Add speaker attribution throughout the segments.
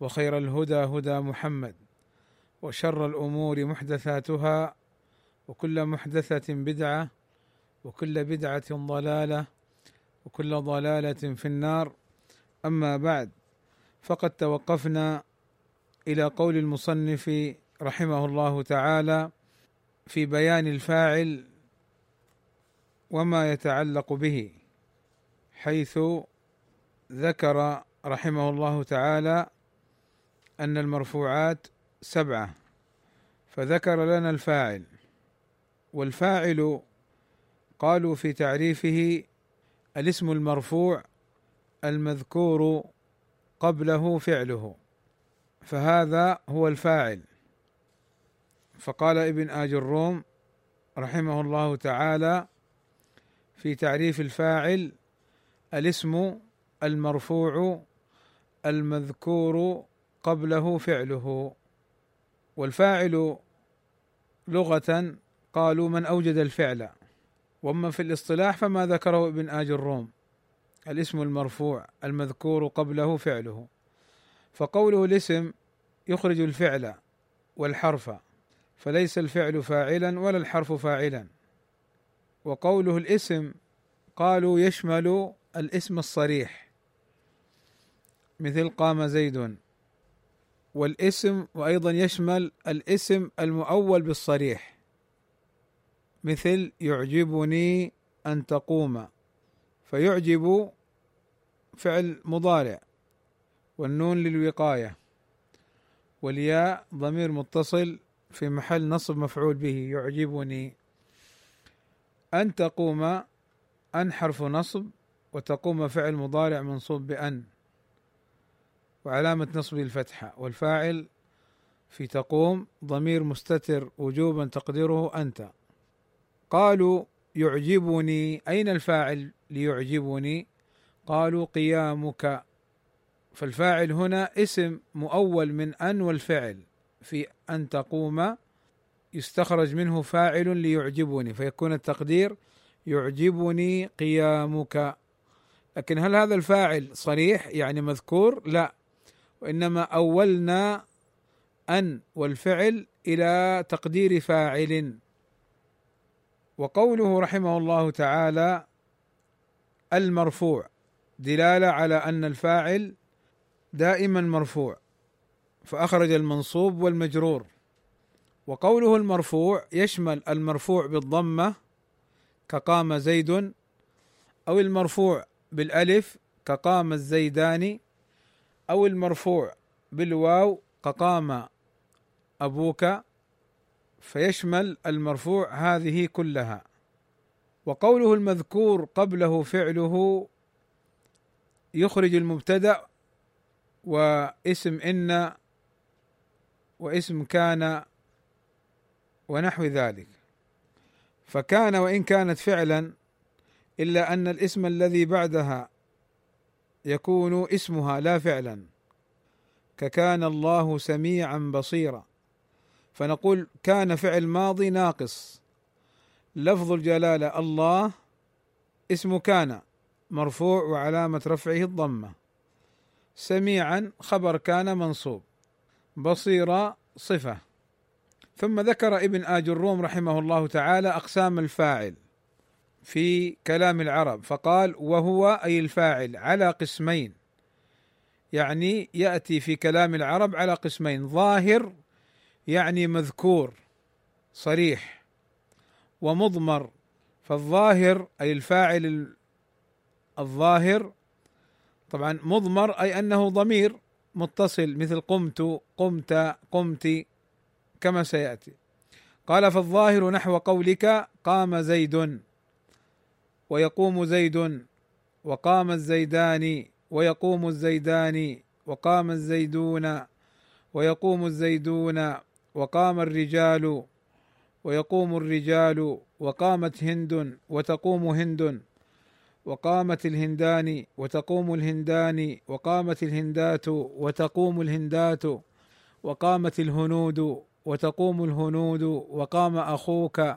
Speaker 1: وخير الهدى هدى محمد وشر الأمور محدثاتها وكل محدثة بدعة وكل بدعة ضلالة وكل ضلالة في النار. أما بعد فقد توقفنا إلى قول المصنف رحمه الله تعالى في بيان الفاعل وما يتعلق به حيث ذكر رحمه الله تعالى أن المرفوعات سبعة فذكر لنا الفاعل. والفاعل قالوا في تعريفه الاسم المرفوع المذكور قبله فعله فهذا هو الفاعل. فقال ابن آج الروم رحمه الله تعالى في تعريف الفاعل الاسم المرفوع المذكور قبله فعله. والفاعل لغة قالوا من أوجد الفعل. وأما في الاصطلاح فما ذكره ابن آج الروم. الاسم المرفوع المذكور قبله فعله. فقوله الاسم يخرج الفعل والحرف فليس الفعل فاعلا ولا الحرف فاعلا. وقوله الاسم قالوا يشمل الاسم الصريح مثل قام زيد. والاسم وأيضا يشمل الاسم المؤول بالصريح. مثل يعجبني أن تقوم فيعجب فعل مضارع والنون للوقاية والياء ضمير متصل في محل نصب مفعول به يعجبني أن تقوم أن حرف نصب وتقوم فعل مضارع منصوب بأن. وعلامة نصبه الفتحة. والفاعل في تقوم ضمير مستتر وجوبا تقديره أنت. قالوا يعجبني. أين الفاعل ليعجبني؟ قالوا قيامك. فالفاعل هنا اسم مؤول من أن والفعل. في أن تقوم يستخرج منه فاعل ليعجبني. فيكون التقدير يعجبني قيامك. لكن هل هذا الفاعل صريح؟ يعني مذكور؟ لا. وإنما أولنا أن والفعل إلى تقدير فاعل. وقوله رحمه الله تعالى المرفوع دلالة على أن الفاعل دائما مرفوع فأخرج المنصوب والمجرور. وقوله المرفوع يشمل المرفوع بالضمة كقام زيد أو المرفوع بالألف كقام الزيدان أو المرفوع بالواو كقام أبوك فيشمل المرفوع هذه كلها. وقوله المذكور قبله فعله يخرج المبتدأ واسم إن واسم كان ونحو ذلك. فكان وإن كانت فعلا إلا أن الاسم الذي بعدها يكون اسمها لا فعلا ككان الله سميعا بصيرا. فنقول كان فعل ماضي ناقص. لفظ الجلالة الله اسم كان مرفوع وعلامة رفعه الضمة. سميعا خبر كان منصوب. بصيرا صفة. ثم ذكر ابن آج الروم رحمه الله تعالى أقسام الفاعل. في كلام العرب فقال وهو أي الفاعل على قسمين. يعني يأتي في كلام العرب على قسمين ظاهر يعني مذكور صريح ومضمر. فالظاهر أي الفاعل الظاهر طبعا مضمر أي أنه ضمير متصل مثل قمت قمت قمت كما سيأتي. قال فالظاهر نحو قولك قام زيد. ويقوم زيد وقام الزيدان ويقوم الزيدان وقام الزيدون ويقوم الزيدون وقام الرجال ويقوم الرجال وقامت هند وتقوم هند وقامت الهندان وتقوم الهندان وقامت الهندات وتقوم الهندات وقامت الهنود وتقوم الهنود وقام أخوك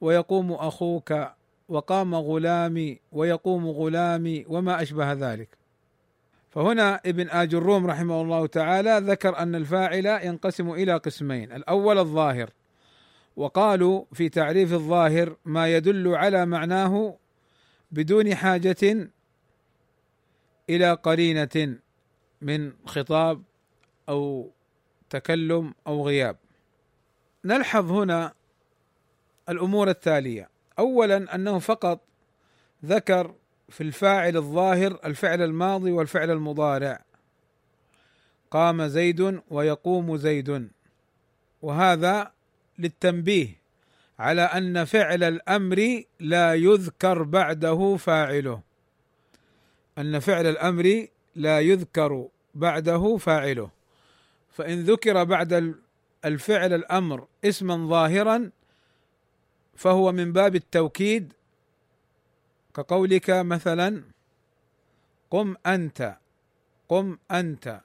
Speaker 1: ويقوم أخوك وقام غلامي ويقوم غلامي وما أشبه ذلك. فهنا ابن آج الروم رحمه الله تعالى ذكر أن الفاعل ينقسم إلى قسمين الأول الظاهر. وقالوا في تعريف الظاهر ما يدل على معناه بدون حاجة إلى قرينة من خطاب أو تكلم أو غياب. نلحظ هنا الأمور التالية. أولا أنه فقط ذكر في الفاعل الظاهر الفعل الماضي والفعل المضارع. قام زيد ويقوم زيد. وهذا للتنبيه على أن فعل الأمر لا يذكر بعده فاعله. أن فعل الأمر لا يذكر بعده فاعله. فإن ذكر بعد الفعل الأمر اسما ظاهرا فهو من باب التوكيد كقولك مثلا قم أنت قم أنت.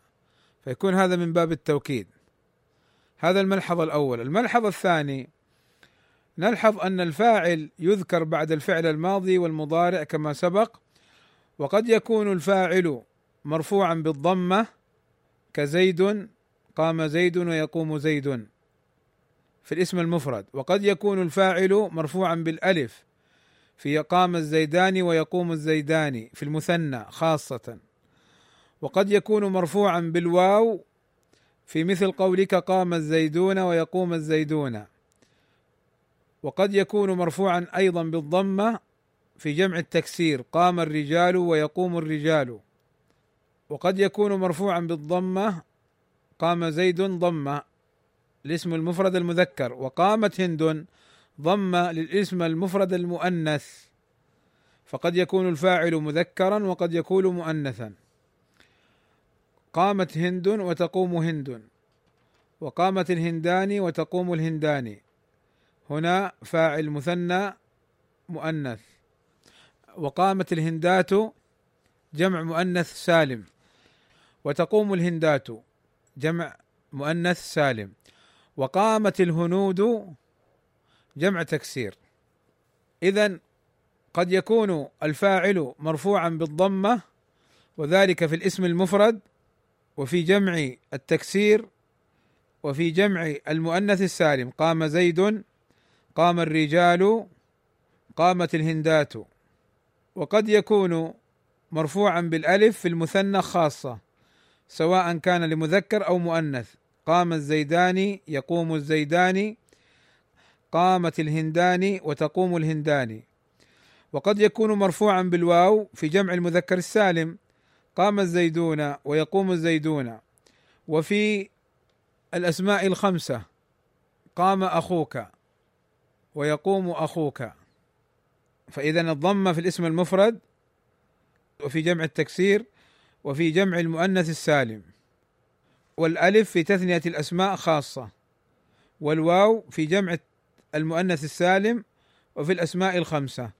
Speaker 1: فيكون هذا من باب التوكيد. هذا الملحظ الأول. الملحظ الثاني نلحظ أن الفاعل يذكر بعد الفعل الماضي والمضارع كما سبق وقد يكون الفاعل مرفوعا بالضمة كزيد قام زيد ويقوم زيد. في الاسم المفرد. وقد يكون الفاعل مرفوعا بالألف في قام الزيدان ويقوم الزيدان في المثنى خاصة. وقد يكون مرفوعا بالواو في مثل قولك قام الزيدون ويقوم الزيدون. وقد يكون مرفوعا أيضا بالضمة في جمع التكسير قام الرجال ويقوم الرجال. وقد يكون مرفوعا بالضمة قام زيد ضمة. الاسم المفرد المذكر وقامت هند ضم للاسم المفرد المؤنث. فقد يكون الفاعل مذكرا وقد يكون مؤنثا. قامت هند وتقوم هند. وقامت الهندان وتقوم الهندان. هنا فاعل مثنى مؤنث. وقامت الهندات جمع مؤنث سالم. وتقوم الهندات جمع مؤنث سالم. وقامت الهنود جمع تكسير. اذا قد يكون الفاعل مرفوعا بالضمة وذلك في الاسم المفرد وفي جمع التكسير وفي جمع المؤنث السالم. قام زيد قام الرجال قامت الهندات. وقد يكون مرفوعا بالألف في المثنى خاصة سواء كان لمذكر أو مؤنث. قام الزيدان يقوم الزيدان قامت الهندان وتقوم الهندان وقد يكون مرفوعا بالواو في جمع المذكر السالم. قام الزيدون ويقوم الزيدون. وفي الأسماء الخمسة قام أخوك ويقوم أخوك. فإذا الضمه في الاسم المفرد وفي جمع التكسير وفي جمع المؤنث السالم. والألف في تثنية الأسماء خاصة والواو في جمع المؤنث السالم وفي الأسماء الخمسة.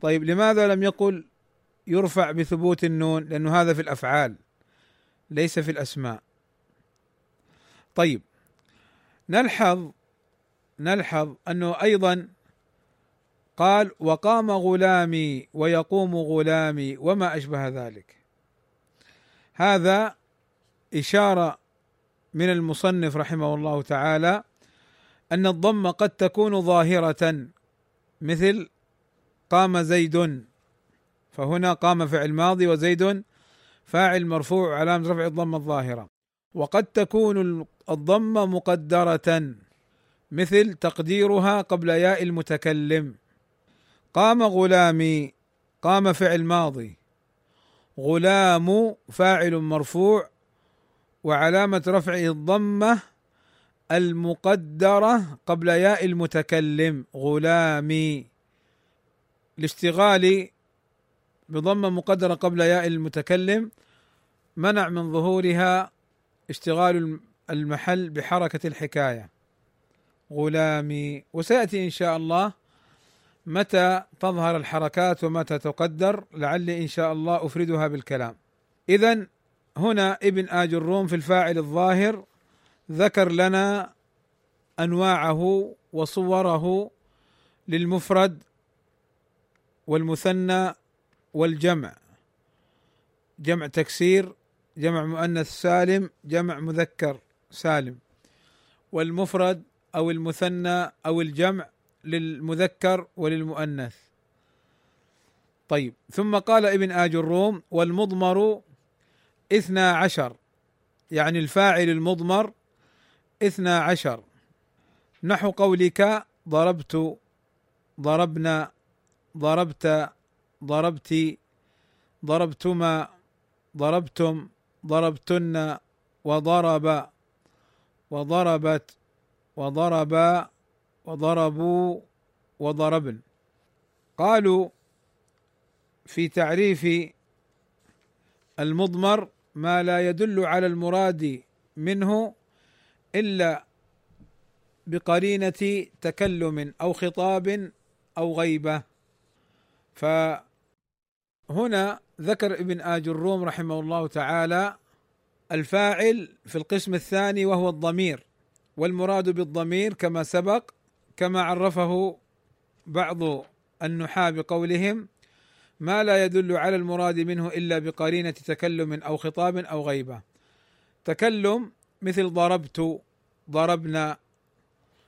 Speaker 1: طيب لماذا لم يقل يرفع بثبوت النون؟ لأنه هذا في الأفعال ليس في الأسماء. طيب نلحظ نلحظ أنه أيضا قال وقام غلامي ويقوم غلامي وما أشبه ذلك. هذا إشارة من المصنف رحمه الله تعالى أن الضمه قد تكون ظاهرة مثل قام زيد فهنا قام فعل ماضي وزيد فاعل مرفوع علامة رفع الضمه الظاهرة. وقد تكون الضمه مقدرة مثل تقديرها قبل ياء المتكلم. قام غلامي قام فعل ماضي. غلام فاعل مرفوع وعلامة رفعه الضمة المقدرة قبل ياء المتكلم غلامي. الاشتغال بضمة مقدرة قبل ياء المتكلم. منع من ظهورها اشتغال المحل بحركة الحكاية. غلامي. وسيأتي إن شاء الله متى تظهر الحركات ومتى تقدر لعلي إن شاء الله أفردها بالكلام. إذا هنا ابن آج الروم في الفاعل الظاهر ذكر لنا أنواعه وصوره للمفرد والمثنى والجمع. جمع تكسير جمع مؤنث سالم جمع مذكر سالم. والمفرد أو المثنى أو الجمع للمذكر وللمؤنث. طيب ثم قال ابن آج الروم والمضمر اثنا عشر. يعني الفاعل المضمر اثنا عشر. نحو قولك ضربت ضربنا ضربت ضربت ضربتما ضربتم ضربتن وضرب وضربت وضربا وضربوا وضربن. قالوا في تعريف المضمر ما لا يدل على المراد منه إلا بقرينة تكلم أو خطاب أو غيبة. فهنا ذكر ابن آج الروم رحمه الله تعالى الفاعل في القسم الثاني وهو الضمير والمراد بالضمير كما سبق كما عرفه بعض النحاة بقولهم ما لا يدل على المراد منه إلا بقرينة تكلم أو خطاب أو غيبة. تكلم مثل ضربت ضربنا.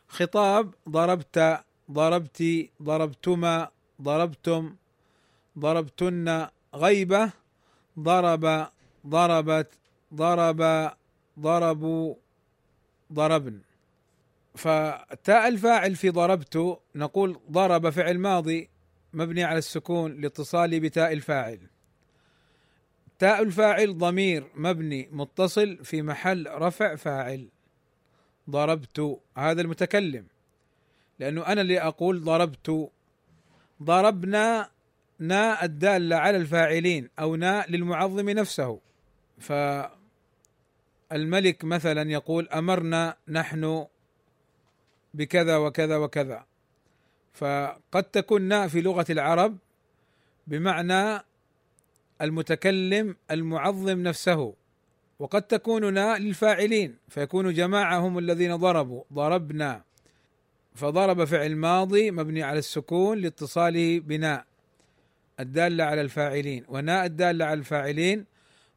Speaker 1: خطاب ضربت ضربت ضربتما ضربتم ضربتن. غيبة ضرب ضربت ضرب ضربوا ضربن. فتاء الفاعل في ضربت نقول ضرب فعل ماضي مبني على السكون لاتصاله بتاء الفاعل. تاء الفاعل ضمير مبني متصل في محل رفع فاعل. ضربت هذا المتكلم. لأنه أنا اللي أقول ضربت. ضربنا نا الدالة على الفاعلين أو نا للمعظم نفسه. فالملك مثلا يقول أمرنا نحن بكذا وكذا وكذا. فقد تكون نا في لغة العرب بمعنى المتكلم المعظم نفسه وقد تكون نا للفاعلين فيكون جماعة هم الذين ضربوا ضربنا فضرب فعل ماضي مبني على السكون لاتصاله بناء الدالة على الفاعلين وناء الدالة على الفاعلين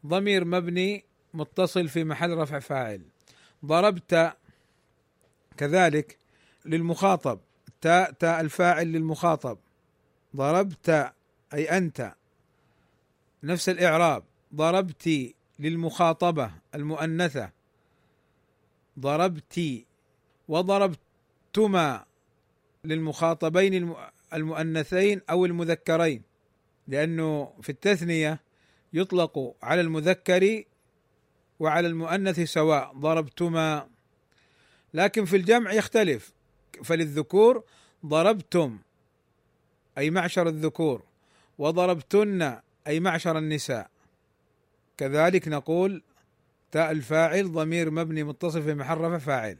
Speaker 1: ضمير مبني متصل في محل رفع فاعل. ضربت كذلك للمخاطب تاء تاء الفاعل للمخاطب. ضربت أي أنت. نفس الإعراب. ضربت للمخاطبة المؤنثة. ضربت وضربتما للمخاطبين المؤنثين أو المذكرين. لأنه في التثنية يطلق على المذكر وعلى المؤنث سواء. ضربتما. لكن في الجمع يختلف. فللذكور ضربتم أي معشر الذكور وضربتن أي معشر النساء. كذلك نقول تاء الفاعل ضمير مبني متصل في محل رفع فاعل.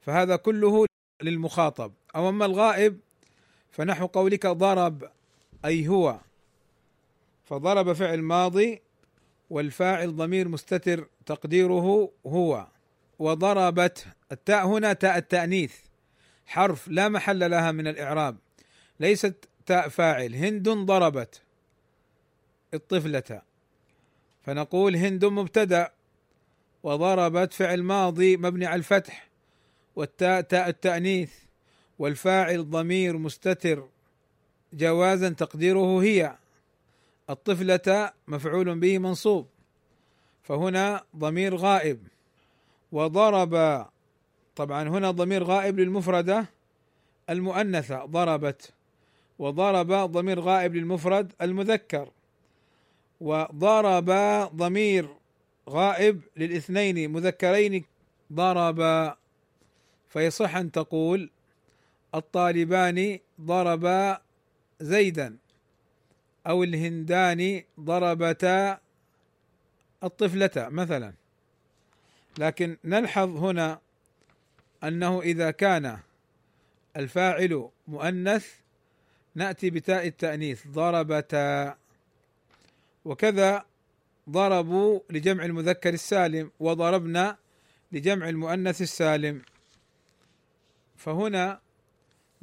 Speaker 1: فهذا كله للمخاطب. أو أما الغائب فنحو قولك ضرب أي هو. فضرب فعل ماضي والفاعل ضمير مستتر تقديره هو. وضربت التاء هنا تاء التأنيث. حرف لا محل لها من الإعراب. ليست تاء فاعل. هند ضربت الطفلة. فنقول هند مبتدأ وضربت فعل ماضي مبني على الفتح. والتاء تاء التأنيث. والفاعل ضمير مستتر. جوازا تقديره هي. الطفلة مفعول به منصوب. فهنا ضمير غائب. وضرب طبعا هنا ضمير غائب للمفردة. المؤنثة ضربت وضرب ضمير غائب للمفرد المذكر وضرب ضمير غائب للاثنين مذكرين ضرب. فيصح أن تقول الطالبان ضربا زيدا أو الهندان ضربتا الطفلة مثلا. لكن نلحظ هنا أنه إذا كان الفاعل مؤنث نأتي بتاء التأنيث ضربتا. وكذا ضربوا لجمع المذكر السالم وضربنا لجمع المؤنث السالم. فهنا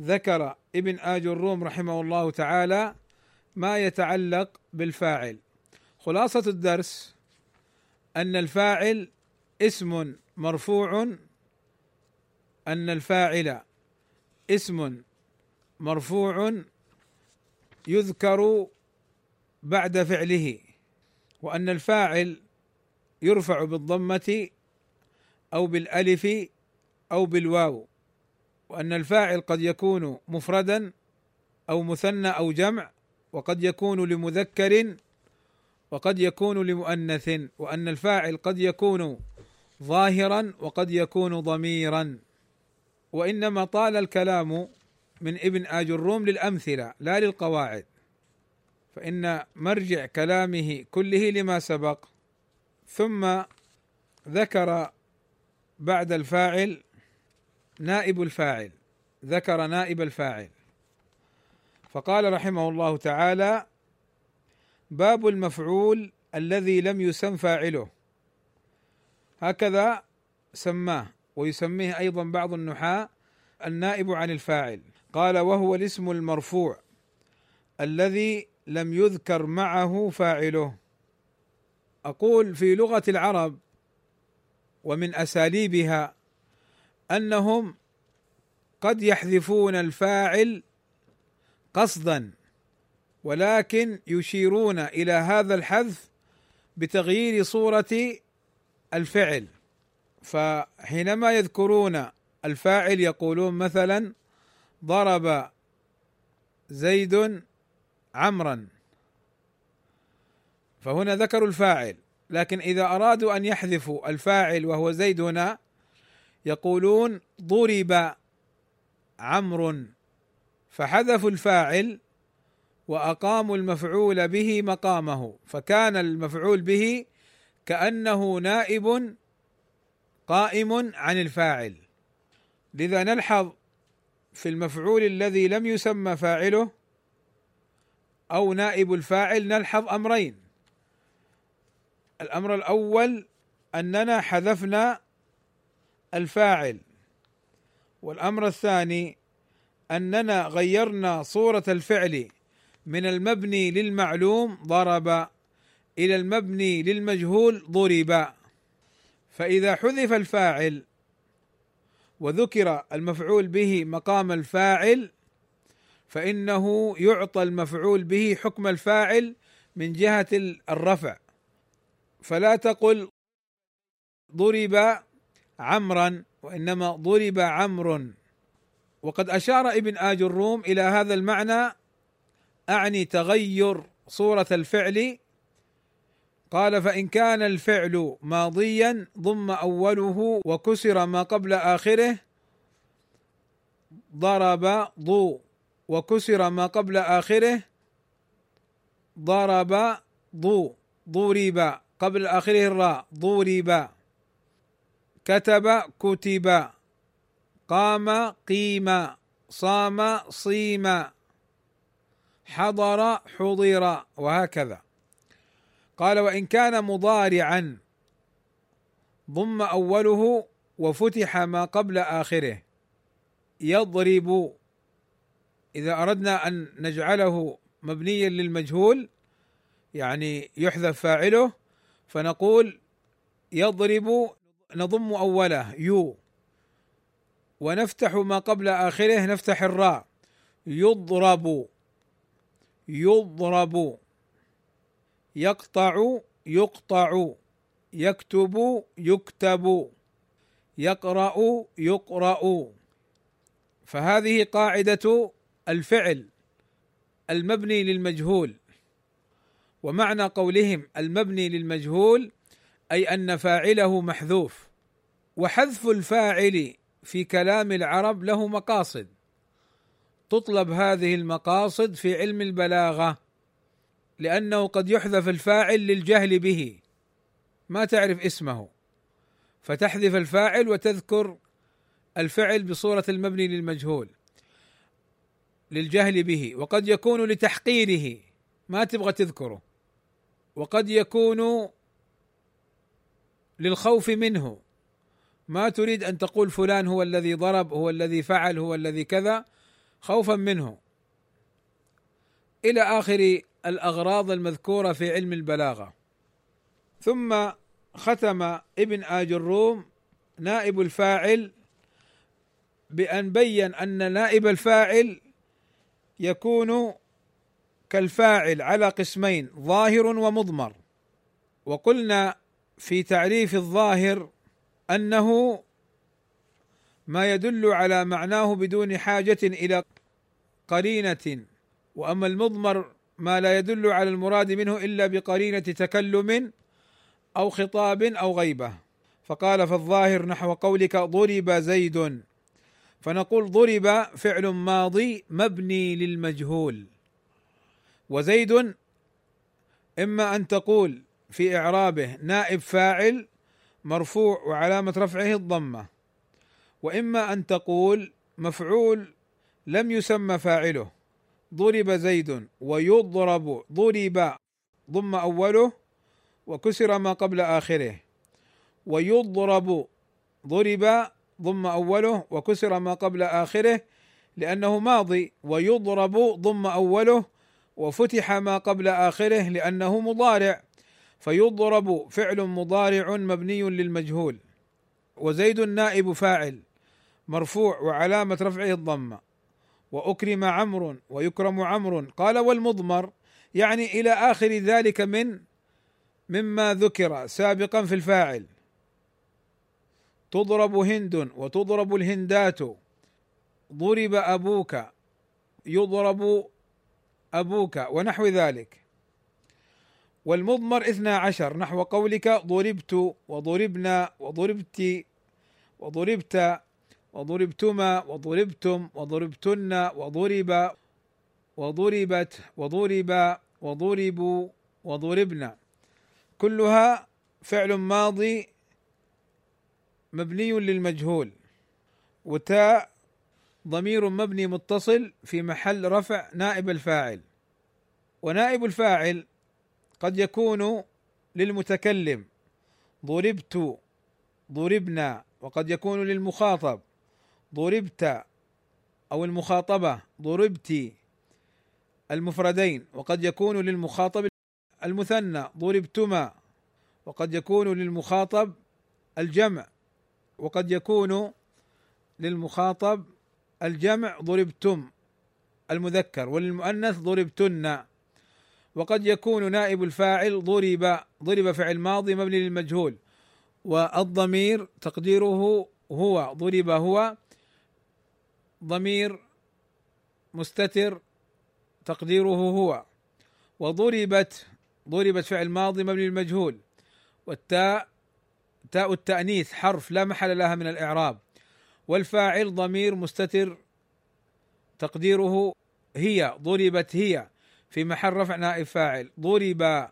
Speaker 1: ذكر ابن آج الروم رحمه الله تعالى ما يتعلق بالفاعل. خلاصة الدرس أن الفاعل اسم مرفوع أن الفاعل اسم مرفوع يذكر بعد فعله وأن الفاعل يرفع بالضمة أو بالألف أو بالواو وأن الفاعل قد يكون مفردا أو مثنى أو جمع وقد يكون لمذكر وقد يكون لمؤنث وأن الفاعل قد يكون ظاهرا وقد يكون ضميرا. وإنما طال الكلام من ابن آج الروم للأمثلة لا للقواعد. فإن مرجع كلامه كله لما سبق ثم ذكر بعد الفاعل نائب الفاعل ذكر نائب الفاعل. فقال رحمه الله تعالى باب المفعول الذي لم يسم فاعله. هكذا سماه. ويسميه أيضا بعض النحاة النائب عن الفاعل. قال وهو الاسم المرفوع الذي لم يذكر معه فاعله. أقول في لغة العرب ومن أساليبها أنهم قد يحذفون الفاعل قصدا ولكن يشيرون إلى هذا الحذف بتغيير صورة الفعل. فحينما يذكرون الفاعل يقولون مثلا ضرب زيد عمرا. فهنا ذكروا الفاعل لكن إذا أرادوا أن يحذفوا الفاعل وهو زيد هنا يقولون ضرب عمرو. فحذفوا الفاعل وأقاموا المفعول به مقامه فكان المفعول به كأنه نائب قائم عن الفاعل. لذا نلحظ في المفعول الذي لم يسمى فاعله أو نائب الفاعل نلحظ أمرين. الأمر الأول أننا حذفنا الفاعل. والأمر الثاني أننا غيرنا صورة الفعل من المبني للمعلوم ضرب إلى المبني للمجهول ضرب. فإذا حذف الفاعل وذكر المفعول به مقام الفاعل فإنه يعطى المفعول به حكم الفاعل من جهة الرفع. فلا تقل ضرب عمرا وإنما ضرب عمرو وقد أشار ابن آج الروم إلى هذا المعنى أعني تغير صورة الفعل قال فإن كان الفعل ماضيا ضم أوله وكسر ما قبل آخره ضرب ضو وكسر ما قبل آخره ضرب ضو ضرب قبل آخره الراء ضرب كتب كتب قام قيم صام صيم حضر حضر وهكذا. قال وإن كان مضارعا ضم أوله وفتح ما قبل آخره. يضرب إذا أردنا أن نجعله مبنيا للمجهول يعني يحذف فاعله فنقول يضرب نضم أوله يو. ونفتح ما قبل آخره نفتح الراء. يضرب يضرب. يقطع يقطع يكتب يكتب يقرأ يقرأ. فهذه قاعدة الفعل المبني للمجهول. ومعنى قولهم المبني للمجهول أي أن فاعله محذوف. وحذف الفاعل في كلام العرب له مقاصد. تطلب هذه المقاصد في علم البلاغة. لأنه قد يحذف الفاعل للجهل به. ما تعرف اسمه. فتحذف الفاعل وتذكر الفعل بصورة المبني للمجهول للجهل به. وقد يكون لتحقيره. ما تبغى تذكره. وقد يكون للخوف منه. ما تريد أن تقول فلان هو الذي ضرب هو الذي فعل هو الذي كذا. خوفا منه. إلى آخر الأغراض المذكورة في علم البلاغة. ثم ختم ابن آج الروم نائب الفاعل بأن بين أن نائب الفاعل يكون كالفاعل على قسمين ظاهر ومضمر. وقلنا في تعريف الظاهر أنه ما يدل على معناه بدون حاجة إلى قرينة. وأما المضمر ما لا يدل على المراد منه إلا بقرينة تكلم أو خطاب أو غيبة. فقال فالظاهر نحو قولك ضرب زيد. فنقول ضرب فعل ماضي مبني للمجهول. وزيد إما أن تقول في إعرابه نائب فاعل مرفوع وعلامة رفعه الضمة. وإما أن تقول مفعول لم يسمى فاعله. ضرب زيد ويضرب ضرب ضم أوله وكسر ما قبل آخره. ويضرب ضرب ضم أوله وكسر ما قبل آخره لأنه ماضي. ويضرب ضم أوله وفتح ما قبل آخره لأنه مضارع. فيضرب فعل مضارع مبني للمجهول. وزيد نائب فاعل مرفوع وعلامة رفعه الضمة. وأكرم عمرو ويكرم عمرو. قال والمضمر يعني إلى آخر ذلك من مما ذكر سابقا في الفاعل. تضرب هند وتضرب الهندات. ضرب أبوك يضرب أبوك ونحو ذلك. والمضمر اثنا عشر نحو قولك ضربت وضربنا وضربت وضربت وضربتما وضربتم وضربتن وضرب وضربت وضرب وضربوا وضربنا كلها فعل ماضي مبني للمجهول. وتاء ضمير مبني متصل في محل رفع نائب الفاعل. ونائب الفاعل قد يكون للمتكلم. ضربت ضربنا وقد يكون للمخاطب. ضربت أو المخاطبة ضربت المفردين وقد يكون للمخاطب المثنى ضربتما وقد يكون للمخاطب الجمع وقد يكون للمخاطب الجمع ضربتم المذكر وللمؤنث ضربتن. وقد يكون نائب الفاعل ضرب ضرب فعل ماضي مبني للمجهول والضمير تقديره هو ضرب هو ضمير مستتر تقديره هو. وضربت ضربت فعل ماضي مبني للمجهول والتاء تاء التأنيث حرف لا محل لها من الإعراب. والفاعل ضمير مستتر تقديره هي. ضربت هي في محل رفع نائب فاعل. ضرب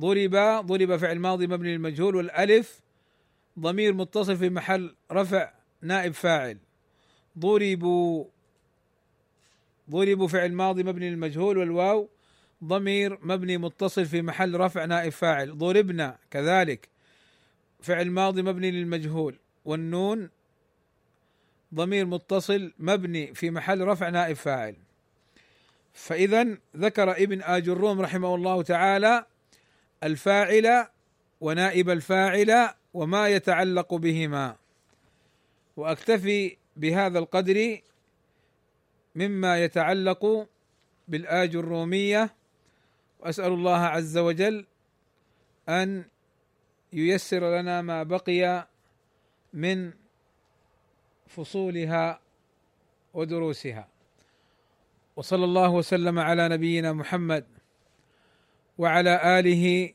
Speaker 1: ضرب ضرب فعل ماضي مبني للمجهول والألف ضمير متصل في محل رفع نائب فاعل. ضربوا ضربوا فعل ماضي مبني للمجهول والواو ضمير مبني متصل في محل رفع نائب فاعل. ضربنا كذلك فعل ماضي مبني للمجهول والنون ضمير متصل مبني في محل رفع نائب فاعل. فإذا ذكر ابن آج الروم رحمه الله تعالى الفاعل ونائب الفاعل وما يتعلق بهما. وأكتفي بهذا القدر مما يتعلق بالآج الرومية وأسأل الله عز وجل أن ييسر لنا ما بقي من فصولها ودروسها. وصلى الله وسلم على نبينا محمد وعلى آله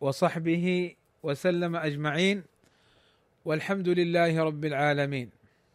Speaker 1: وصحبه وسلم أجمعين والحمد لله رب العالمين.